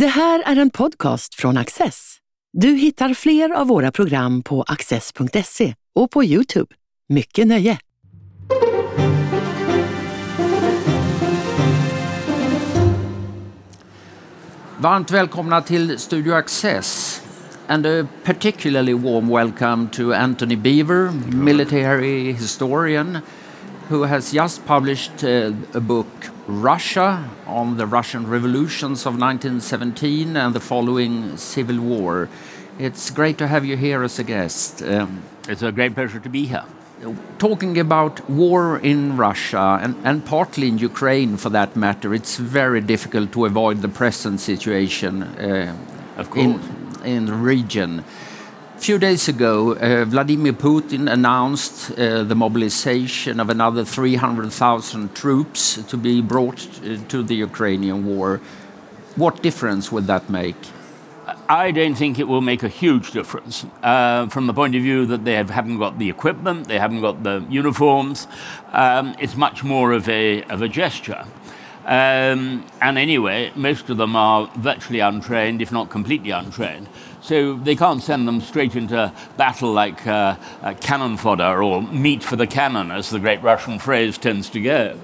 Det här är en podcast från Access. Du hittar fler av våra program på access.se och på Youtube. Mycket nöje! Varmt välkomna till Studio Access and a particularly warm welcome to Anthony Beaver, military historian, who has just published uh, a book, Russia, on the Russian revolutions of 1917 and the following civil war. It's great to have you here as a guest. Um, It's a great pleasure to be here. talking about war in Russia and, and partly in Ukraine for that matter, it's very difficult to avoid the present situation uh, Of in, in the region. A few days ago, uh, Vladimir Putin announced uh, the mobilization of another 300,000 troops to be brought uh, to the Ukrainian war. What difference would that make? I don't think it will make a huge difference uh, from the point of view that they have, haven't got the equipment, they haven't got the uniforms. Um, it's much more of a, of a gesture. Um, and anyway, most of them are virtually untrained, if not completely untrained. So they can't send them straight into battle like uh, uh, cannon fodder or meat for the cannon, as the great Russian phrase tends to go.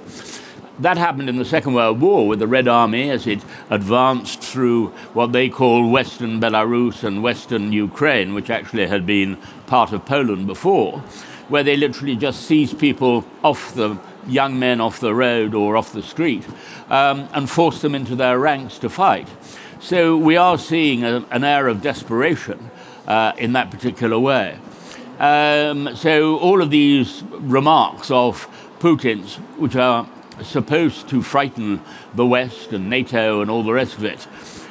That happened in the Second World War with the Red Army as it advanced through what they call Western Belarus and Western Ukraine, which actually had been part of Poland before, where they literally just seized people off the young men off the road or off the street um, and force them into their ranks to fight. So we are seeing a, an air of desperation uh, in that particular way. Um, so all of these remarks of Putin's, which are supposed to frighten the West and NATO and all the rest of it,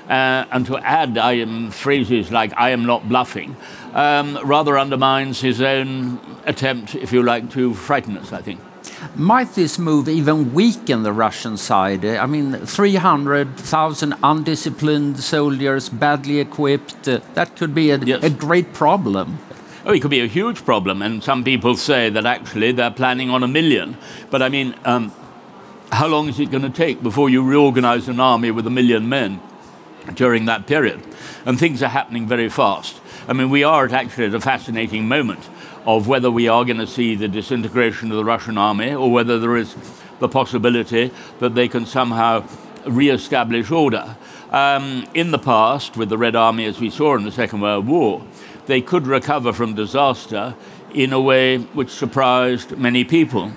uh, and to add I am, phrases like "I am not bluffing," um, rather undermines his own attempt, if you like, to frighten us. I think. Might this move even weaken the Russian side? I mean, 300,000 undisciplined soldiers, badly equipped, uh, that could be a, Yes. a great problem. Oh, it could be a huge problem, and some people say that actually they're planning on a million. But I mean, um, how long is it going to take before you reorganize an army with a million men during that period? And things are happening very fast. I mean, we are at actually at a fascinating moment of whether we are going to see the disintegration of the Russian army or whether there is the possibility that they can somehow re-establish order. Um, in the past, with the Red Army, as we saw in the Second World War, they could recover from disaster in a way which surprised many people.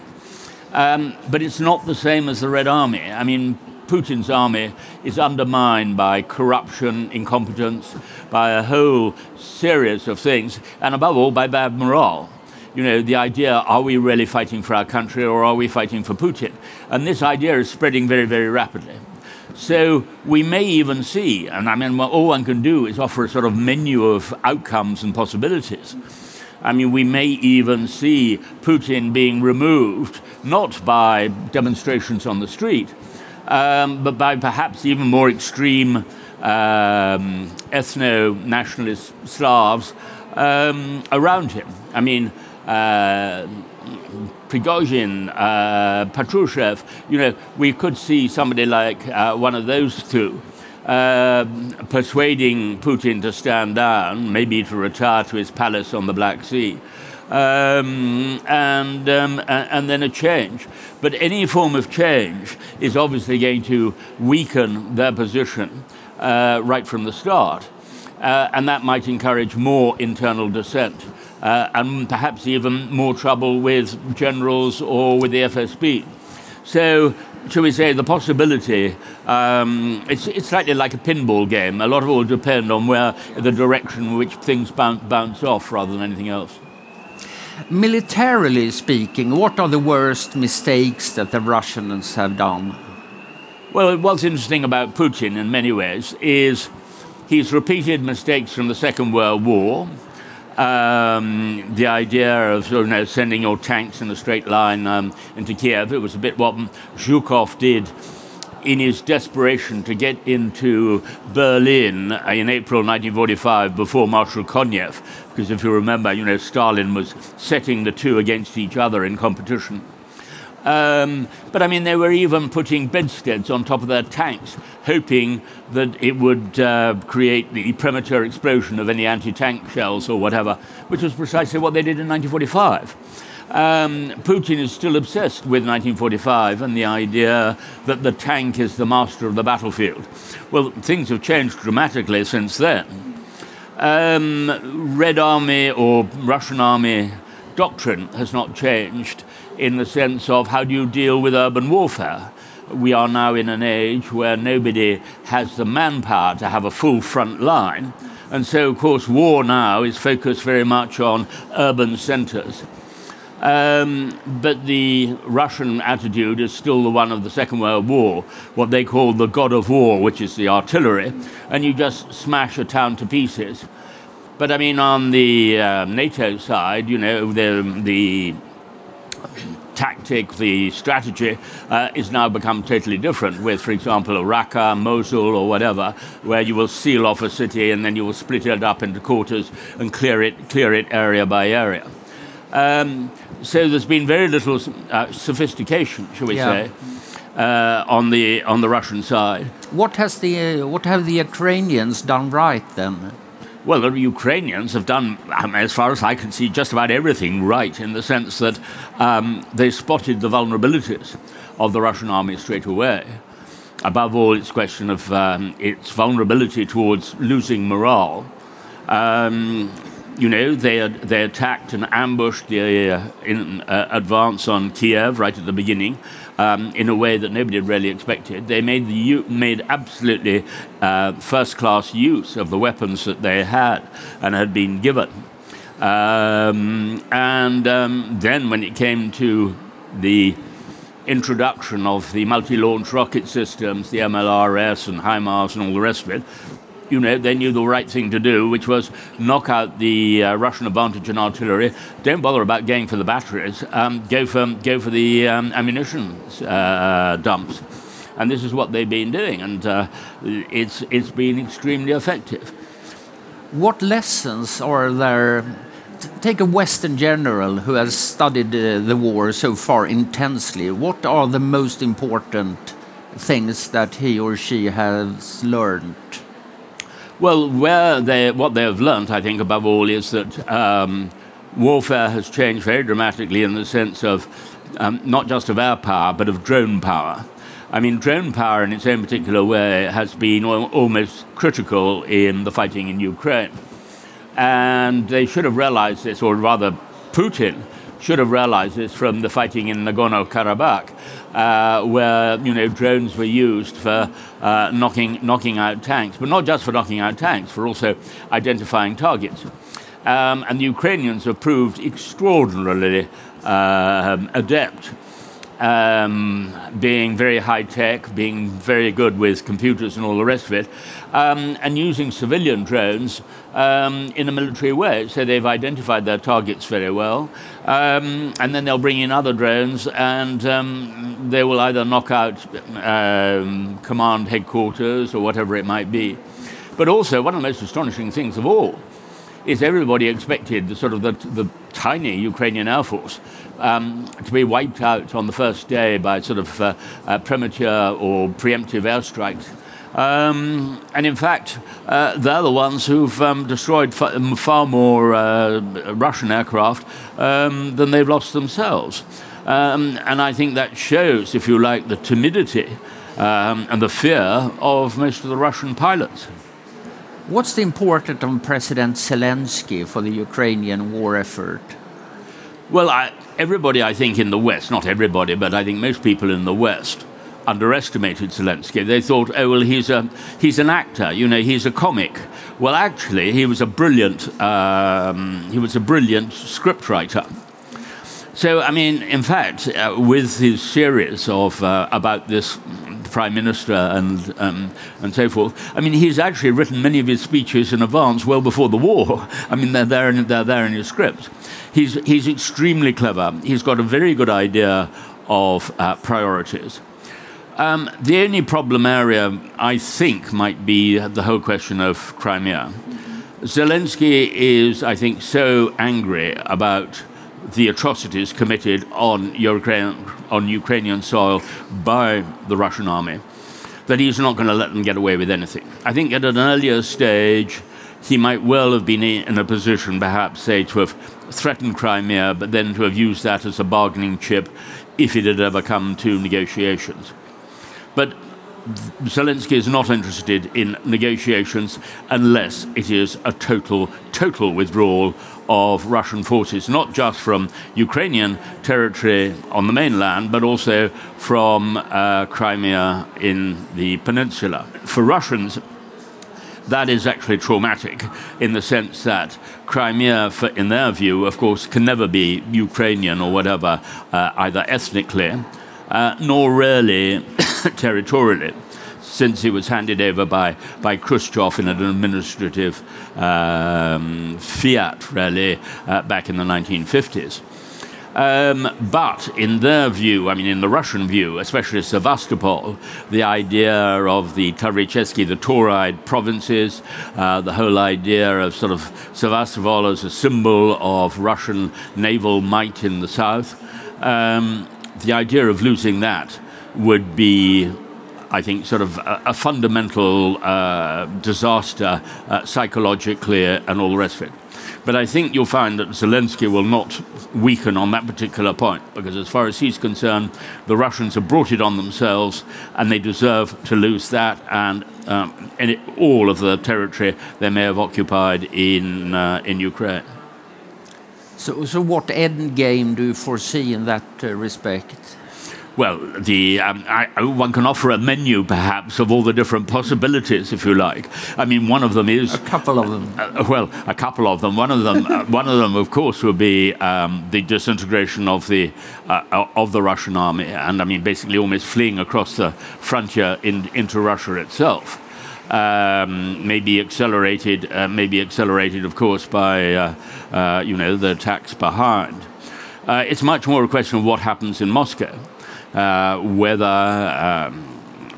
Um, but it's not the same as the Red Army. I mean, Putin's army is undermined by corruption, incompetence, by a whole series of things, and above all, by bad morale. You know, the idea are we really fighting for our country or are we fighting for Putin? And this idea is spreading very, very rapidly. So we may even see, and I mean, all one can do is offer a sort of menu of outcomes and possibilities. I mean, we may even see Putin being removed, not by demonstrations on the street, um, but by perhaps even more extreme um, ethno nationalist Slavs um, around him. I mean, uh, Prigozhin, uh, Patrushev, you know, we could see somebody like uh, one of those two uh, persuading Putin to stand down, maybe to retire to his palace on the Black Sea. Um, and, um, and then a change. But any form of change is obviously going to weaken their position uh, right from the start. Uh, and that might encourage more internal dissent uh, and perhaps even more trouble with generals or with the FSB. So, shall we say, the possibility, um, it's, it's slightly like a pinball game. A lot of it will depend on where the direction which things bounce, bounce off rather than anything else. Militarily speaking, what are the worst mistakes that the Russians have done? Well, what's interesting about Putin in many ways is he's repeated mistakes from the Second World War. Um, the idea of you know, sending your tanks in a straight line um, into Kiev, it was a bit what Zhukov did in his desperation to get into Berlin in April 1945 before Marshal Konev, because if you remember, you know, Stalin was setting the two against each other in competition. Um, but I mean, they were even putting bedsteads on top of their tanks, hoping that it would uh, create the premature explosion of any anti tank shells or whatever, which was precisely what they did in 1945. Um, Putin is still obsessed with 1945 and the idea that the tank is the master of the battlefield. Well, things have changed dramatically since then. Um, Red Army or Russian Army doctrine has not changed in the sense of how do you deal with urban warfare. We are now in an age where nobody has the manpower to have a full front line. And so, of course, war now is focused very much on urban centres. Um, but the Russian attitude is still the one of the Second World War, what they call the god of war, which is the artillery, and you just smash a town to pieces. But I mean, on the uh, NATO side, you know, the, the tactic, the strategy uh, is now become totally different. With, for example, Raqqa, Mosul, or whatever, where you will seal off a city and then you will split it up into quarters and clear it, clear it area by area. Um, so there's been very little uh, sophistication, shall we yeah. say, uh, on the on the Russian side. What has the uh, what have the Ukrainians done right then? Well, the Ukrainians have done, um, as far as I can see, just about everything right in the sense that um, they spotted the vulnerabilities of the Russian army straight away. Above all, it's a question of um, its vulnerability towards losing morale. You know, they, they attacked and ambushed the uh, in, uh, advance on Kiev right at the beginning um, in a way that nobody had really expected. They made, the, made absolutely uh, first class use of the weapons that they had and had been given. Um, and um, then, when it came to the introduction of the multi launch rocket systems, the MLRS and HIMARS and all the rest of it, you know, they knew the right thing to do, which was knock out the uh, Russian advantage in artillery. Don't bother about going for the batteries. Um, go for go for the um, ammunition uh, dumps, and this is what they've been doing, and uh, it's it's been extremely effective. What lessons are there? Take a Western general who has studied uh, the war so far intensely. What are the most important things that he or she has learned? Well, where they, what they have learnt, I think, above all, is that um, warfare has changed very dramatically in the sense of um, not just of air power, but of drone power. I mean, drone power in its own particular way has been al- almost critical in the fighting in Ukraine. And they should have realized this, or rather, Putin should have realized this from the fighting in Nagorno Karabakh, uh, where you know drones were used for uh, knocking knocking out tanks, but not just for knocking out tanks, for also identifying targets. Um, and the Ukrainians have proved extraordinarily uh, adept um, being very high tech, being very good with computers and all the rest of it, um, and using civilian drones um, in a military way. So they've identified their targets very well, um, and then they'll bring in other drones and um, they will either knock out um, command headquarters or whatever it might be. But also, one of the most astonishing things of all is everybody expected the sort of the, the tiny Ukrainian Air Force um, to be wiped out on the first day by sort of uh, uh, premature or preemptive airstrikes. Um, and in fact, uh, they're the ones who've um, destroyed far, more uh, Russian aircraft um, than they've lost themselves. Um, and I think that shows, if you like, the timidity um, and the fear of most of the Russian pilots. What's the importance of President Zelensky for the Ukrainian war effort? Well, I, everybody, I think, in the West, not everybody, but I think most people in the West underestimated Zelensky. They thought, oh, well, he's, a, he's an actor, you know, he's a comic. Well, actually, he was a brilliant, um, he was a brilliant scriptwriter. So, I mean, in fact, uh, with his series of uh, about this prime minister and um, and so forth, I mean, he's actually written many of his speeches in advance, well before the war. I mean, they're there in, they're there in his scripts. He's, he's extremely clever. He's got a very good idea of uh, priorities. Um, the only problem area, I think, might be the whole question of Crimea. Zelensky is, I think, so angry about the atrocities committed on, Ukraine, on Ukrainian soil by the Russian army, that he's not going to let them get away with anything. I think at an earlier stage, he might well have been in a position, perhaps, say, to have threatened Crimea, but then to have used that as a bargaining chip if it had ever come to negotiations. But Zelensky is not interested in negotiations unless it is a total, total withdrawal of Russian forces, not just from Ukrainian territory on the mainland, but also from uh, Crimea in the peninsula. For Russians, that is actually traumatic in the sense that Crimea, for, in their view, of course, can never be Ukrainian or whatever, uh, either ethnically, uh, nor really territorially since it was handed over by, by Khrushchev in an administrative um, fiat, really, uh, back in the 1950s. Um, but in their view, I mean, in the Russian view, especially Sevastopol, the idea of the Tavrichesky, the Tauride provinces, uh, the whole idea of sort of Sevastopol as a symbol of Russian naval might in the south, um, the idea of losing that would be I think, sort of a, a fundamental uh, disaster uh, psychologically and all the rest of it. But I think you'll find that Zelensky will not weaken on that particular point, because as far as he's concerned, the Russians have brought it on themselves, and they deserve to lose that and, um, all of the territory they may have occupied in uh, in Ukraine. So, so what end game do you foresee in that uh, respect? Well, the um, I, one can offer a menu perhaps of all the different possibilities, if you like. I mean, one of them is a couple of them. Uh, well, a couple of them. One of them, uh, one of them, of course, would be um, the disintegration of the uh, of the Russian army, and I mean, basically, almost fleeing across the frontier in, into Russia itself. Um, maybe accelerated, uh, maybe accelerated, of course, by uh, uh, you know the attacks behind. it's much more a question of what happens in Moscow. Uh, whether um,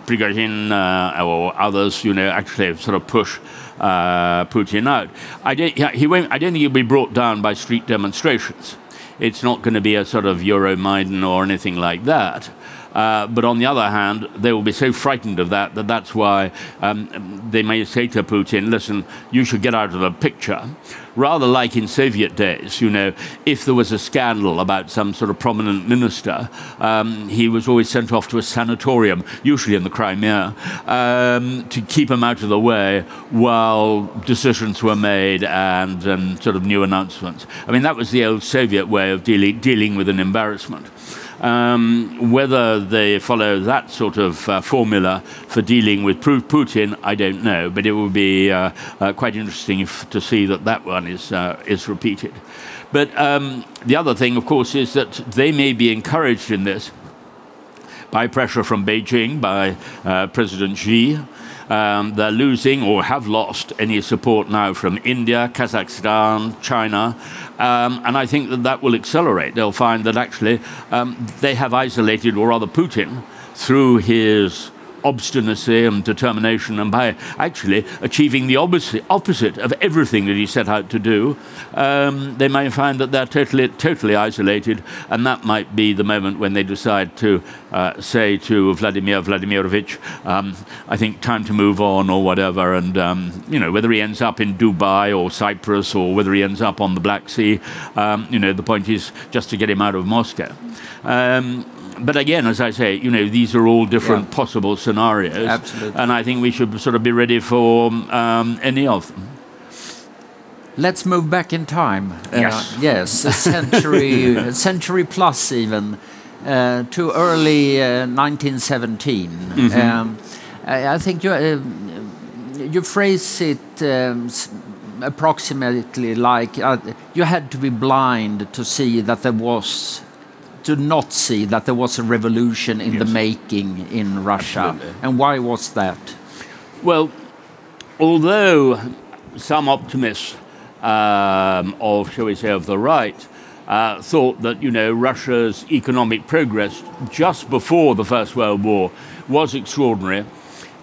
Prigozhin uh, or others, you know, actually sort of push uh, Putin out. I don't, he won't, I don't think he'll be brought down by street demonstrations. It's not going to be a sort of Euromaidan or anything like that. Uh, but on the other hand, they will be so frightened of that that that's why um, they may say to Putin, listen, you should get out of the picture. Rather like in Soviet days, you know, if there was a scandal about some sort of prominent minister, um, he was always sent off to a sanatorium, usually in the Crimea, um, to keep him out of the way while decisions were made and, and sort of new announcements. I mean, that was the old Soviet way of dealing, dealing with an embarrassment. Um, whether they follow that sort of uh, formula for dealing with Putin, I don't know, but it will be uh, uh, quite interesting if, to see that that one is, uh, is repeated. But um, the other thing, of course, is that they may be encouraged in this by pressure from Beijing, by uh, President Xi. Um, they're losing or have lost any support now from India, Kazakhstan, China, um, and I think that that will accelerate. They'll find that actually um, they have isolated, or rather Putin, through his obstinacy and determination, and by actually achieving the opposite, of everything that he set out to do, um, they may find that they're totally, totally isolated, and that might be the moment when they decide to uh, say to Vladimir Vladimirovich, um, I think time to move on or whatever, and um, you know whether he ends up in Dubai or Cyprus or whether he ends up on the Black Sea, um, you know the point is just to get him out of Moscow. Um, but again, as I say, you know, these are all different yeah. possible scenarios. Absolutely. And I think we should sort of be ready for um, any of them. Let's move back in time. Yes. Uh, yes, a century, a century plus even, uh, to early uh, 1917. Mm -hmm. um, I, I, think you, uh, you phrase it um, approximately like uh, you had to be blind to see that there was to not see that there was a revolution in yes. the making in Russia. Absolutely. And why was that? Well, although some optimists um, of, shall we say, of the right, uh, thought that you know Russia's economic progress just before the First World War was extraordinary.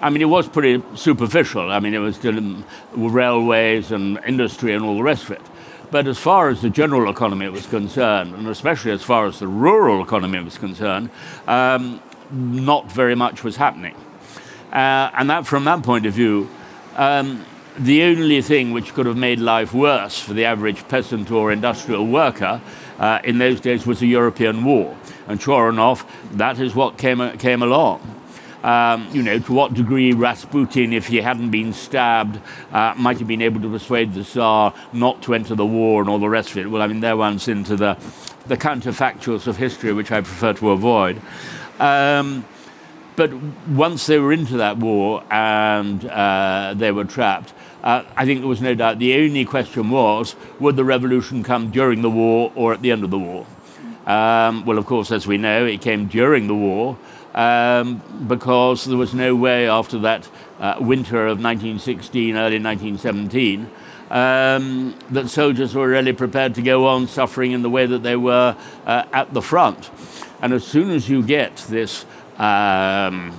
I mean, it was pretty superficial. I mean, it was still railways and industry and all the rest of it. But as far as the general economy was concerned, and especially as far as the rural economy was concerned, um, not very much was happening. Uh, and that, from that point of view, um, the only thing which could have made life worse for the average peasant or industrial worker uh, in those days was a European war. And sure enough, that is what came, came along. Um, you know, to what degree Rasputin, if he hadn't been stabbed, uh, might have been able to persuade the Tsar not to enter the war and all the rest of it. Well, I mean, there one's into the, the counterfactuals of history, which I prefer to avoid. Um, but once they were into that war and uh, they were trapped, uh, I think there was no doubt the only question was would the revolution come during the war or at the end of the war? Um, well, of course, as we know, it came during the war um, because there was no way after that uh, winter of 1916, early 1917. Um, that soldiers were really prepared to go on suffering in the way that they were uh, at the front. And as soon as you get this um,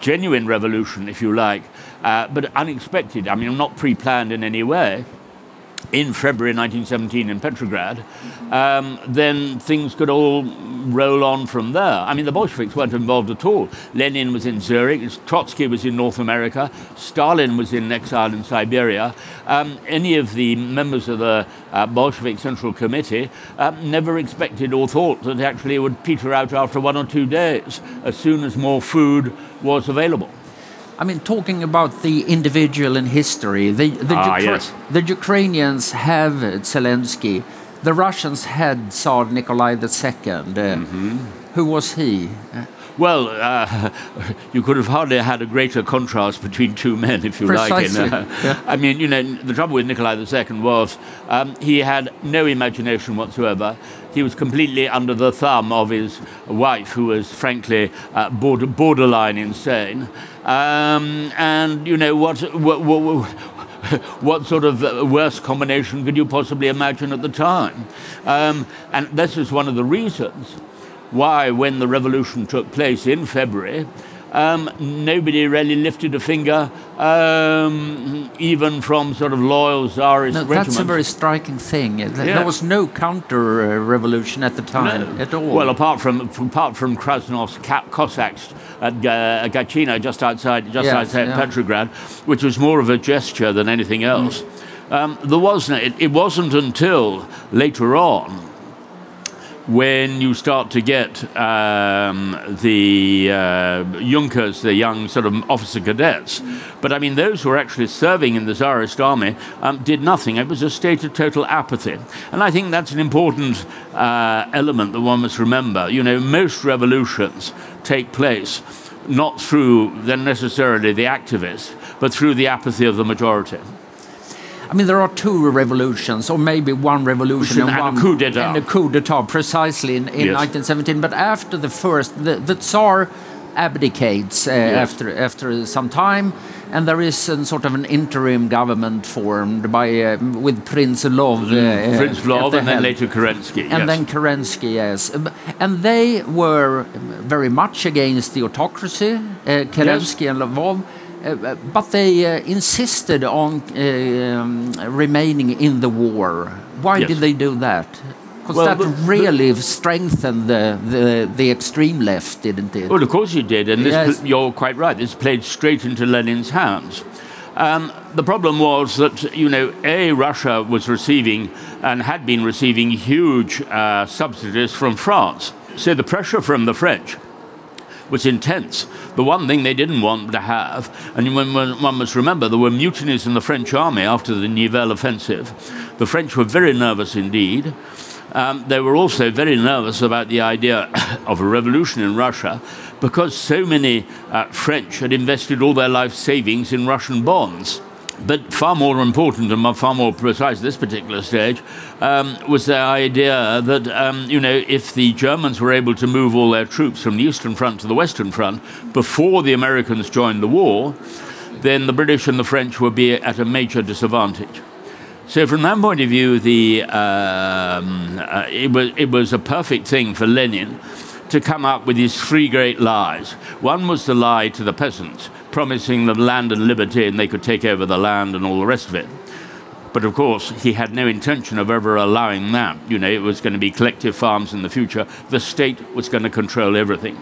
genuine revolution, if you like, uh, but unexpected. I mean, not pre planned in any way. In February 1917 in Petrograd, um, then things could all roll on from there. I mean, the Bolsheviks weren't involved at all. Lenin was in Zurich, Trotsky was in North America, Stalin was in exile in Siberia. Um, any of the members of the uh, Bolshevik Central Committee um, never expected or thought that actually it would peter out after one or two days as soon as more food was available. I mean, talking about the individual in history, the, the, ah, Ukra yes. the Ukrainians have Zelensky. The Russians had Tsar Nikolai II. Uh, mm -hmm. Who was he? Well, uh, you could have hardly had a greater contrast between two men, if you Precisely. like. uh, yeah. I mean, you know, the trouble with Nikolai II was um, he had no imagination whatsoever. He was completely under the thumb of his wife, who was frankly uh, border, borderline insane. Um, and, you know, what, what, what what sort of uh, worse combination could you possibly imagine at the time? Um, and this is one of the reasons why, when the revolution took place in February, um, nobody really lifted a finger, um, even from sort of loyal Tsarist no, That's a very striking thing. There yeah. was no counter-revolution at the time no. at all. Well, apart from, from apart from Krasnov's Cossacks at uh, Gatchina, just outside just yes, outside yeah. Petrograd, which was more of a gesture than anything else. Mm. Um, there wasn't. It, it wasn't until later on when you start to get um, the uh, Junkers, the young sort of officer cadets. But I mean, those who were actually serving in the Tsarist army um, did nothing. It was a state of total apathy. And I think that's an important uh, element that one must remember. You know, most revolutions take place not through then necessarily the activists, but through the apathy of the majority. I mean, there are two revolutions, or maybe one revolution and, and one a coup d'etat. And a coup d'etat, precisely in, in yes. 1917. But after the first, the, the Tsar abdicates uh, yes. after after some time, and there is sort of an interim government formed by uh, with Prince Lvov. Uh, Prince Lvov, the and then later Kerensky. And yes. then Kerensky, yes, and they were very much against the autocracy. Uh, Kerensky yes. and Lvov uh, but they uh, insisted on uh, um, remaining in the war. Why yes. did they do that? Because well, that but, really but, strengthened the, the, the, extreme left, didn't it? Well, of course it did, and yes. you're quite right. This played straight into Lenin's hands. Um, the problem was that, you know, A, Russia was receiving and had been receiving huge uh, subsidies from France. So the pressure from the French was intense. The one thing they didn't want to have, and when one must remember, there were mutinies in the French army after the Nivelle offensive. The French were very nervous indeed. Um, they were also very nervous about the idea of a revolution in Russia because so many uh, French had invested all their life savings in Russian bonds. But far more important and far more precise at this particular stage um, was the idea that, um, you know, if the Germans were able to move all their troops from the Eastern Front to the Western Front before the Americans joined the war, then the British and the French would be at a major disadvantage. So, from that point of view, the, um, uh, it, was, it was a perfect thing for Lenin to come up with his three great lies. One was the lie to the peasants promising them land and liberty and they could take over the land and all the rest of it. But of course, he had no intention of ever allowing that. You know, it was going to be collective farms in the future. The state was going to control everything.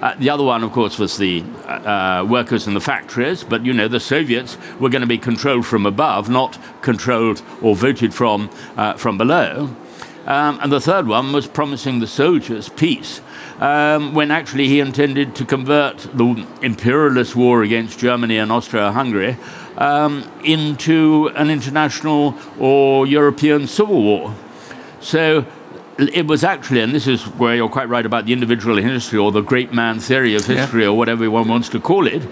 Uh, the other one, of course, was the uh, workers in the factories, but you know, the Soviets were going to be controlled from above, not controlled or voted from uh, from below. Um, and the third one was promising the soldiers peace, um, when actually he intended to convert the imperialist war against Germany and Austria Hungary um, into an international or European civil war. So it was actually, and this is where you're quite right about the individual in history or the great man theory of history yeah. or whatever one wants to call it.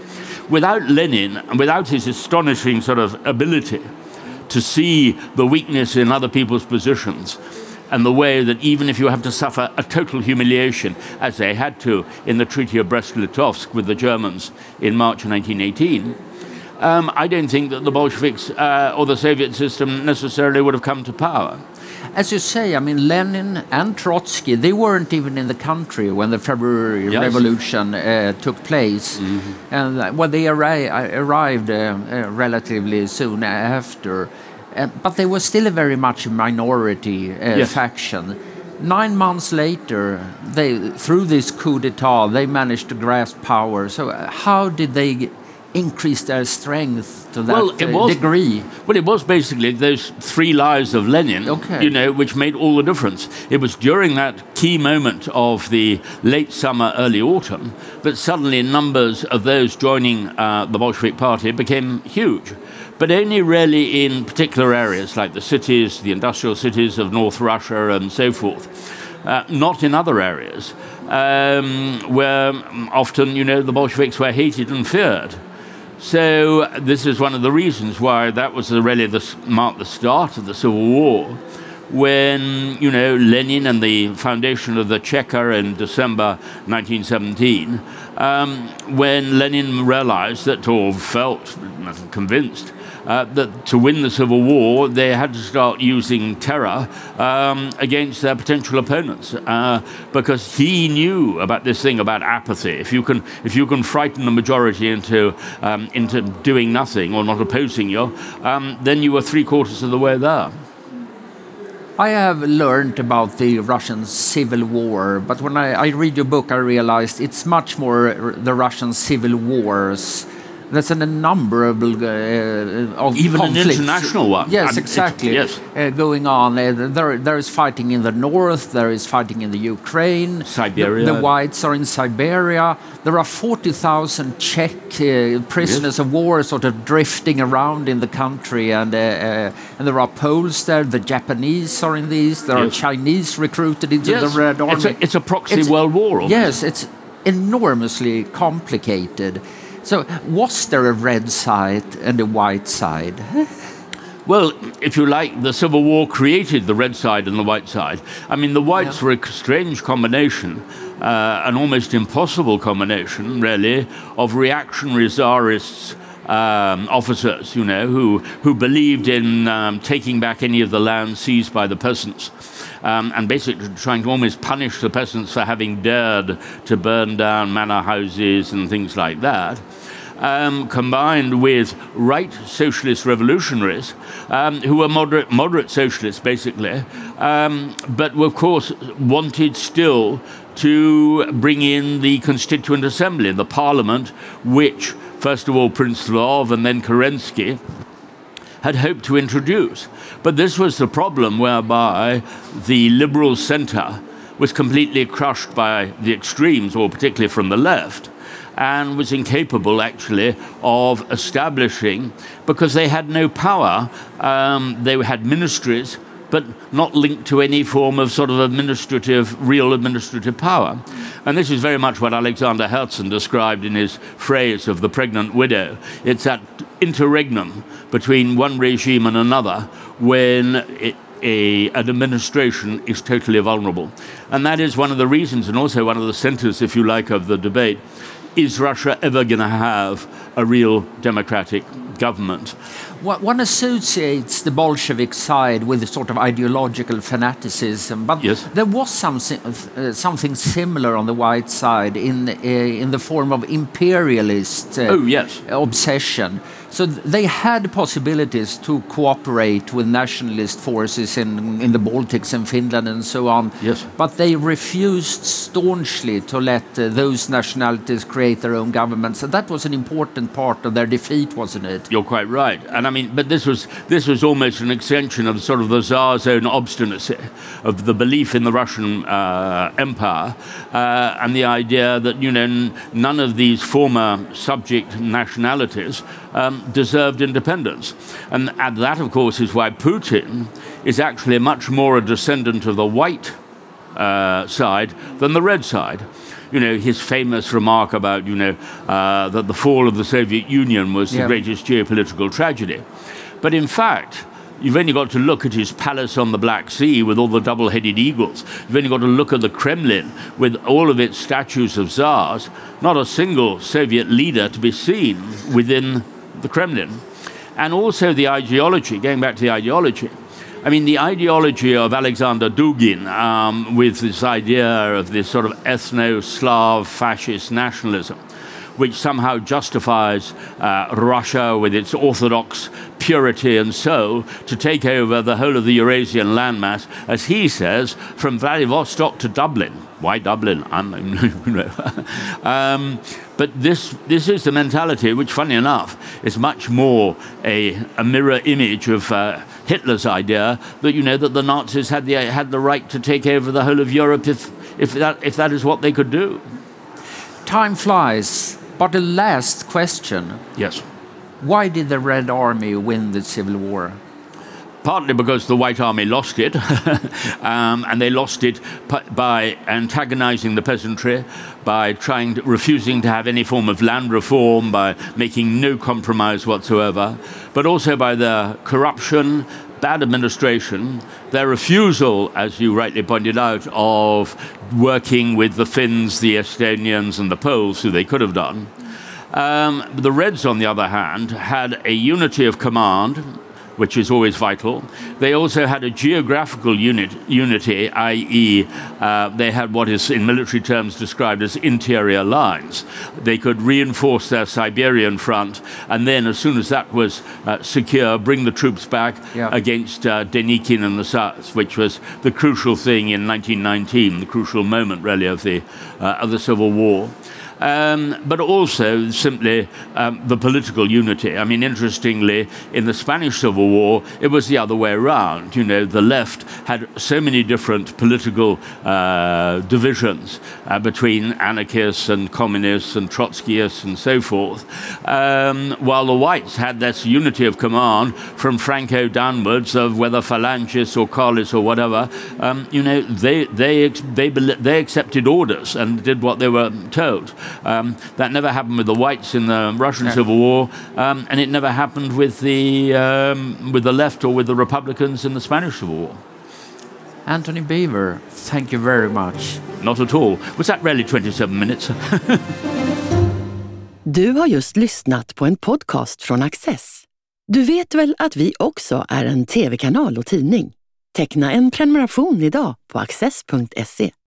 Without Lenin, and without his astonishing sort of ability to see the weakness in other people's positions, and the way that even if you have to suffer a total humiliation, as they had to in the Treaty of Brest-Litovsk with the Germans in March 1918, um, I don't think that the Bolsheviks uh, or the Soviet system necessarily would have come to power. As you say, I mean, Lenin and Trotsky, they weren't even in the country when the February yes. Revolution uh, took place. Mm -hmm. And uh, well, they arri arrived uh, uh relatively soon after. Uh, but they were still a very much a minority uh, yes. faction. Nine months later, they, through this coup d'etat, they managed to grasp power. So, how did they increase their strength to that well, it uh, was, degree. Well, it was basically those three lives of Lenin, okay. you know, which made all the difference. It was during that key moment of the late summer, early autumn, that suddenly numbers of those joining uh, the Bolshevik Party became huge. But only really in particular areas like the cities, the industrial cities of North Russia, and so forth. Uh, not in other areas, um, where often, you know, the Bolsheviks were hated and feared. So this is one of the reasons why that was really the, marked the start of the Civil War, when you know Lenin and the foundation of the Cheka in December 1917, um, when Lenin realized that, or felt convinced uh, that to win the civil war, they had to start using terror um, against their potential opponents, uh, because he knew about this thing about apathy. If you can, if you can frighten the majority into um, into doing nothing or not opposing you, um, then you were three quarters of the way there. I have learned about the Russian Civil War, but when I, I read your book, I realized it's much more the Russian Civil Wars there's an number of, uh, of even conflicts. an international one. Yes, exactly. yes, uh, going on. Uh, there, there is fighting in the north. There is fighting in the Ukraine. Siberia. The, the Whites are in Siberia. There are forty thousand Czech uh, prisoners yes. of war sort of drifting around in the country, and uh, uh, and there are Poles there. The Japanese are in these. There yes. are Chinese recruited into yes. the Red Army. It's a, it's a proxy it's, world war. Yes, it's enormously complicated. So, was there a red side and a white side? Well, if you like, the Civil War created the red side and the white side. I mean, the whites yeah. were a strange combination, uh, an almost impossible combination, really, of reactionary czarists. Um, officers, you know, who, who believed in um, taking back any of the land seized by the peasants. Um, and basically trying to almost punish the peasants for having dared to burn down manor houses and things like that um, combined with right socialist revolutionaries um, who were moderate, moderate socialists, basically, um, but of course wanted still to bring in the Constituent Assembly, the parliament, which, first of all, Prince Lvov and then Kerensky had hoped to introduce. But this was the problem whereby the liberal centre was completely crushed by the extremes, or particularly from the left and was incapable actually of establishing because they had no power. Um, they had ministries, but not linked to any form of sort of administrative, real administrative power. And this is very much what Alexander Herzen described in his phrase of the pregnant widow. It's that interregnum between one regime and another when it, a, an administration is totally vulnerable. And that is one of the reasons, and also one of the centers, if you like, of the debate, is Russia ever going to have a real democratic government? One associates the Bolshevik side with a sort of ideological fanaticism, but yes. there was something, uh, something similar on the white side in, uh, in the form of imperialist uh, oh, yes. obsession. So they had possibilities to cooperate with nationalist forces in, in the Baltics and Finland and so on. Yes. But they refused staunchly to let uh, those nationalities create their own governments. And that was an important part of their defeat, wasn't it? You're quite right, and I mean, but this was this was almost an extension of sort of the Tsar's own obstinacy, of the belief in the Russian uh, Empire, uh, and the idea that you know none of these former subject nationalities um, deserved independence. And, and that, of course, is why Putin is actually much more a descendant of the white uh, side than the red side. You know, his famous remark about, you know, uh, that the fall of the Soviet Union was the Yeah. greatest geopolitical tragedy. But in fact, You've only got to look at his palace on the Black Sea with all the double headed eagles. You've only got to look at the Kremlin with all of its statues of czars. Not a single Soviet leader to be seen within the Kremlin. And also the ideology, going back to the ideology. I mean, the ideology of Alexander Dugin, um, with this idea of this sort of ethno Slav fascist nationalism, which somehow justifies uh, Russia with its orthodox purity and soul to take over the whole of the Eurasian landmass, as he says, from Vladivostok to Dublin. Why Dublin? I'm, you know. um, but this, this is the mentality, which, funny enough, is much more a, a mirror image of uh, Hitler's idea that you know that the Nazis had the had the right to take over the whole of Europe if if that if that is what they could do. Time flies, but the last question Yes. why did the Red Army win the Civil War? Partly because the White Army lost it, um, and they lost it by antagonizing the peasantry, by trying to, refusing to have any form of land reform, by making no compromise whatsoever, but also by their corruption, bad administration, their refusal, as you rightly pointed out, of working with the Finns, the Estonians, and the Poles, who they could have done. Um, the Reds, on the other hand, had a unity of command, which is always vital. They also had a geographical unit, unity, i.e., uh, they had what is in military terms described as interior lines. They could reinforce their Siberian front, and then, as soon as that was uh, secure, bring the troops back Yeah. against uh, Denikin and the South, which was the crucial thing in 1919, the crucial moment, really, of the, uh, of the Civil War um, but also simply um, the political unity. I mean, interestingly, in the Spanish Civil War, it was the other way around. You know, the left had so many different political uh, divisions uh, between anarchists and communists and Trotskyists and so forth, um, while the whites had this unity of command from Franco downwards of whether Falangists or Carlists or whatever. Um, you know, they, they, they, they accepted orders and did what they were told. Um, that never happened with the whites in the Russian Civil War, um, and it never happened with the, um, with the left or with the Republicans in the Spanish Civil War. Anthony Beaver, thank you very much. Not at all. Was that really 27 minutes? Du har just lyssnat på en podcast från Access. Du vet väl att vi också är en tv-kanal och tidning? Teckna en prenumeration idag på access.se.